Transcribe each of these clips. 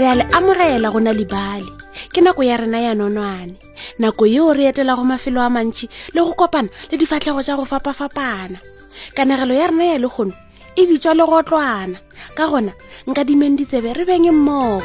re a le amogela go na libale ke nako ya rena ya nonwane nako yeo re etelago mafelo a mantši le go kopana le difatlhego tša go fapafapana kanegelo ya rena ya legono e bitswa legotlwana ka gona nka dimeng ditsebe re beng mmogo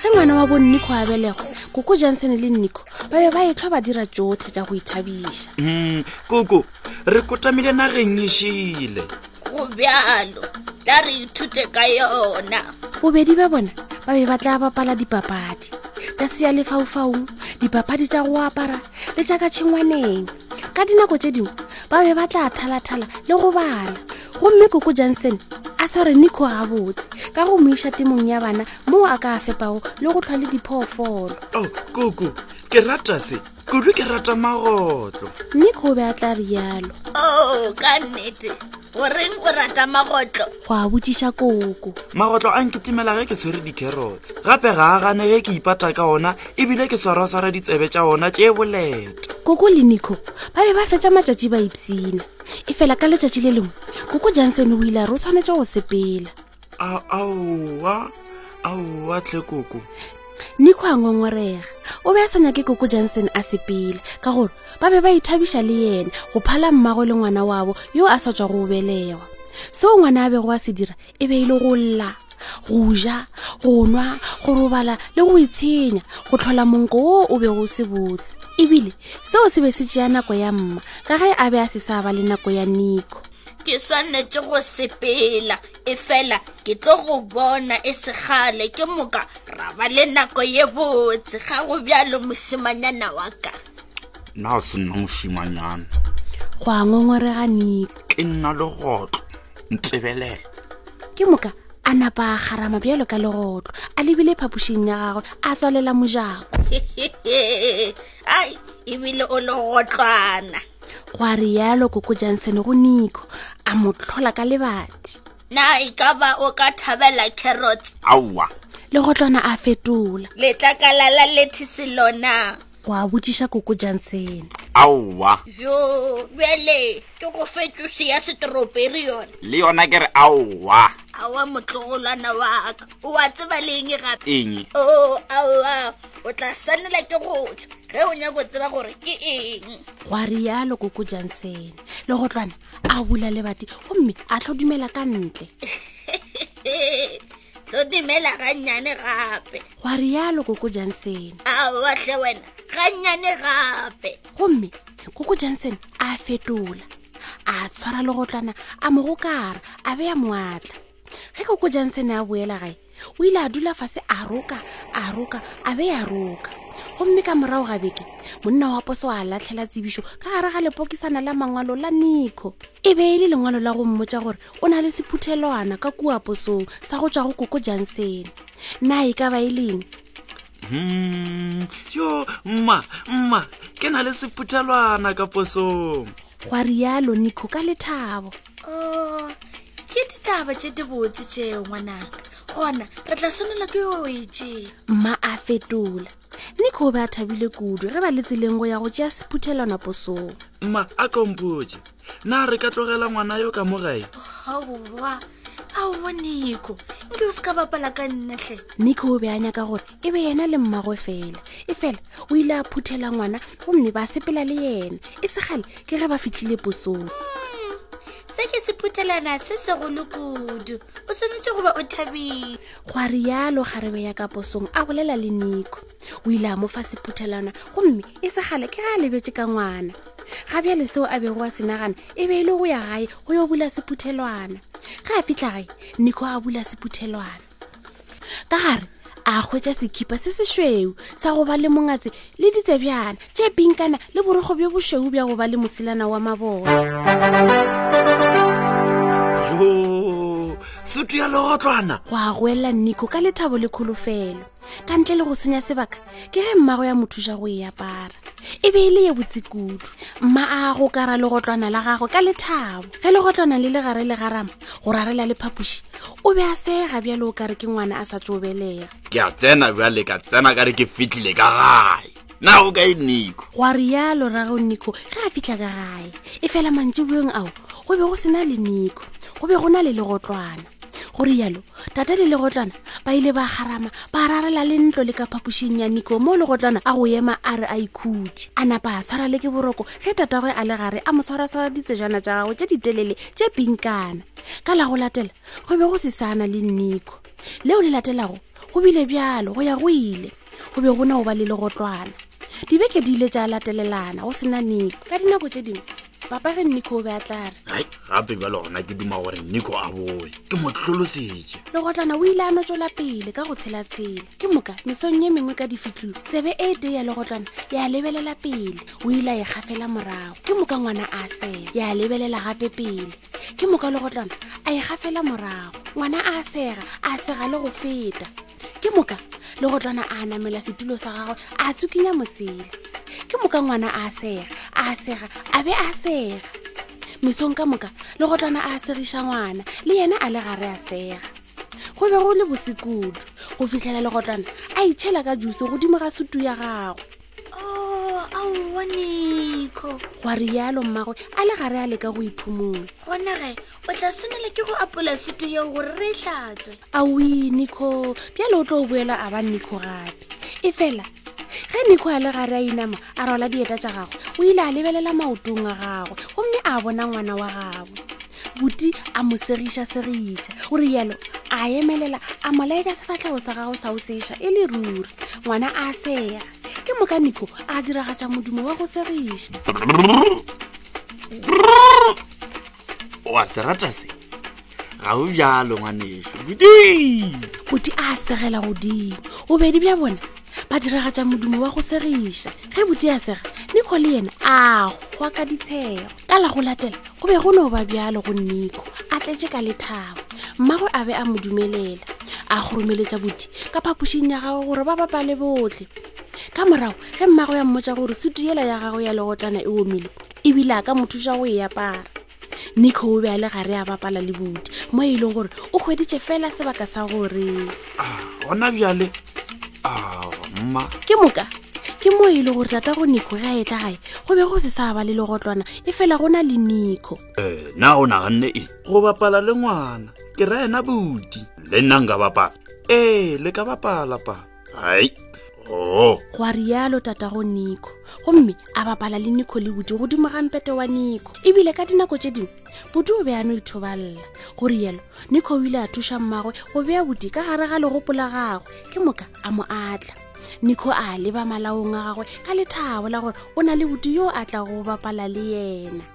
ge ngwana wa bonnico a belego koko johnson le nnico ba be ba etlho ba dira tsotlhe tša go ithabiša mm, koko re kotamile nageng e šele go bjalo tla re ithute ka yona bobedi ba bona ba be ba tla bapala dipapadi ka sea lefaufaung dipapadi tša go apara le tša ka tšhengwaneng ka dinako tše dingwe ba be ba tla thalathala le go bala gomme koko jansen a sware nico gabotse ka go mo iša temong ya bana moo a ka a fepago le go tlhwa le diphoofolo oh, koko ke rata se kudu ke rata magotlo mme go be a tla rialo o oh, ka nnete goreng o rata magotlo go a botšiša koko magotlo a nketimela ge ke tshwere di-carrots gape ga a gane ge ke ipata ka ona ebile ke swarwaswara ditsebe tša ona tše boleta koko le nico ba be ba fetša matšatši ba ipsina e fela ka letšatši le lengwe koko jansen o ile a re o tshwanetse go sepela aowa aowa tle koko nico a ngongorega o be a sa nyake koko johnson a sepele ka gore ba be ba ithabiša le yena go phala mmago le ngwana wabo yo a sa tswa go belewa seo ngwana a bego a se dira e be e le go lla go ja go nwa go robala le go itshenya go tlhola monko wo o bego o se botse ebile seo se be se tšea nako ya mma ka ge a be a se sa ba le nako ya nico ke swanetše go sepela efela ke tlo go bona e segale ke moka ra ba le nako ye botse ga go bjalo mošimanyana wa ka na o se nna mošimanyana go a ngongorega nika ke nna legotlo ntebelela ke moka a napa a garama bjalo ka legotlo a lebile phapošing ya gagwe a tswalela mojako ai ebile o legotlwana gwa rialo koko jansene go niko a mo tlhola ka lebadi na e ka ba o ka thabela carrots aowa le go tlona a fetola letlakala la lethise lona gwa botšiša koko jansene aowa jo bjale ke go fetšose ya setoroberi yone le yona ke re aowa awa motlogolwana waka wa tseba le eng gape eng o oh, aoa o tla swanela ke go tla ge o nyako tseba gore ke eng gwa rialo koko jansene le go tlwana a bula lebati gomme a tlo dumela ka ntle tlo dumela gannyane gape gwa rialo koko jansene aoatlhe wena gannyane gape gomme koko jansene a fetola a tshwara le go tlwana a mo gokara a beya moatla ge ka ko jansene a boela gae o ile a dula fase a roka a roka a be ya roka gomme ka morago ga beke monna wa poso a latlhela tsebišo ka gare ga lepokisana la mangwalo la nico e be e le lengwalo la go mmotsa gore o na le sephuthelwana ka kua posong sa go tswa go koko jansene na e ka ba e leng hmm, yo mma mma ke na le sephuthelwana ka posong gwa rialo nico ka lethabo oh, ke ditaba tše dibotse tšeo ngwanaka gona re tla tshwanela ke yo e tšee mma a fetola nico o be a thabile kudu ge ba le tseleng go ya go tšea sephuthelwana posong mma a kompotse na re ka tlogela ngwana yo ka mo gae aowa aowa niko nke o se ka bapala ka nnatlhe niko o be a nyaka gore e be yena le mmagwe fela e fela o ile a phuthela ngwana gomme ba sepela le yena e segale ke ge ba fitlhile posong hmm, se ke sephuthelana se segolo kudu o tshwanetse goba o thabile gwa rialo ga re be ya ka posong a bolela le niko o ile a mo fa sephuthelwana gomme e segale ke ga a lebetse ka ngwana ga bjale seo a bego a se nagana e be e le go ya gae go yo bula sephuthelwana ga a fitlha gae niko a bula sephuthelwana ka gare a hwetša sekhipa se sešweu sa go ba le mongatse le ditsebjana tše pinkana le borogo bjo bošweu bja go ba le mosilana wa mabona jo soto ya legotlwana go a goelela niko ka lethabo le kholofelo ka ntle le go senya sebaka ke ge mmago ya mo thuša go e apara e be e le ye botse kudu mma a go kara legotlwana la gagwe ka lethabo ge legotlwana le legare le garama go rarela le phapoši o be a sega bjalo o kare ke ngwana a sa tsobelega ke a tsena bjale ka tsena kare ke fitlhile ka gae na o kae niko gwa rialo rrago niko ge a fitlha ka gae e fela mantši boeng ao go be go sena le niko go be go na le legotlwana go rialo tata le legotlwana ba ile ba garama ba rarela le ntlo le ka phapošing ya niko mo legotlwana a go ema a re a ikhutše a napa a tshwara le ke boroko ge tatagwe a le gare a mo tshwaraswara ditsejana tša gagwe tše ditelele tše pinkana ka la go latela go be go se sana le niko leo le latelago go bile bjalo go ya go ile go be go na go ba le legotlwana dibeke di ile tša latelelana go sena niko ka dinako tše dingwe papa ge niko o be a tla re ai gape jalo gona ke duma gore niko a boe ke mo tlholosetse legotlana o ile a no tswela pele ka go tshelatshela ke moka mesong ye mengwe ka difitlhilo tsebe e tee ya legotlwana ya lebelela pele o ile a e gafela morago ke moka ngwana a sega ya lebelela gape pele ke moka legotlwana a e gafela morago ngwana a sega a sega le go feta ke moka le go tlwana a namela setulo sa gagwe a tsukinya mosele ke moka ngwana a sega a sega a be a sega mesong ka moka le go tlwana a segiša ngwana le yena a le gare a sega go be go le bosekudu go fitlhela le go tlwana a itšhela ka juse godimo ga sutu ya gagwe aowa nico gwa rialo mmagwe a le gare a leka go iphomola gone ge o tla tshwanela ke go apola sutu yeo gore re e hlatswe awi nico bjale o tlo boela a ba nico gape e fela ge nico a le gare a inama a rola dieta tša gagwe o ile a lebelela maotong a gagwe gomme a bona ngwana wa gagwe buti a mo segišasegiša o re yalo a emelela a molae ka sefatlhego sa gago sa o seša e le ruri ngwana a sega ke moka nico a diragatša modumo wa go segiša o a se rata se ga o jalo ngwaneso bodi bodi a segela godimo bobedi bja bona ba diragatša modumo wa go segiša ge bodi a sega nico le yena a gwa ka ditshego ka la go latela go be go no ba bjalo go nico a tletse ka lethabo mmago a be a mo dumelela a go romeletša bodi ka phapošing ya gago gore ba bapale botlhe ka morago ge mmago ya mmotsa gore sutu yela ya gago ya legotlana e omile ebile a ka mo thuša go e apara nico o be a le gare a bapala le bodi mo e leng gore o hweditše fela sebaka sa gore Ah, gona bjale Ah, mma ke moka ke mo e le gore tata go nico ge a etla gae go be go se sa ba le legotlwana e fela go na le nico Eh, na o naganne eng go bapala le ngwana ke ra ena bodi le nna nka bapala ee le ka bapala papa hai oo gwa rialo tatago nico gomme a bapala le nico le bodi godimo gampete wa nico ebile ka dinako tše dingwe bodi o be a no ithobalela go rialo nico o ile a thuša mmagwe go bea bodi ka gare ga legopo la gagwe ke moka a mo atla nico a leba malaong a gagwe ka lethabo la gore o na le bodi yo a tla go bapala le yena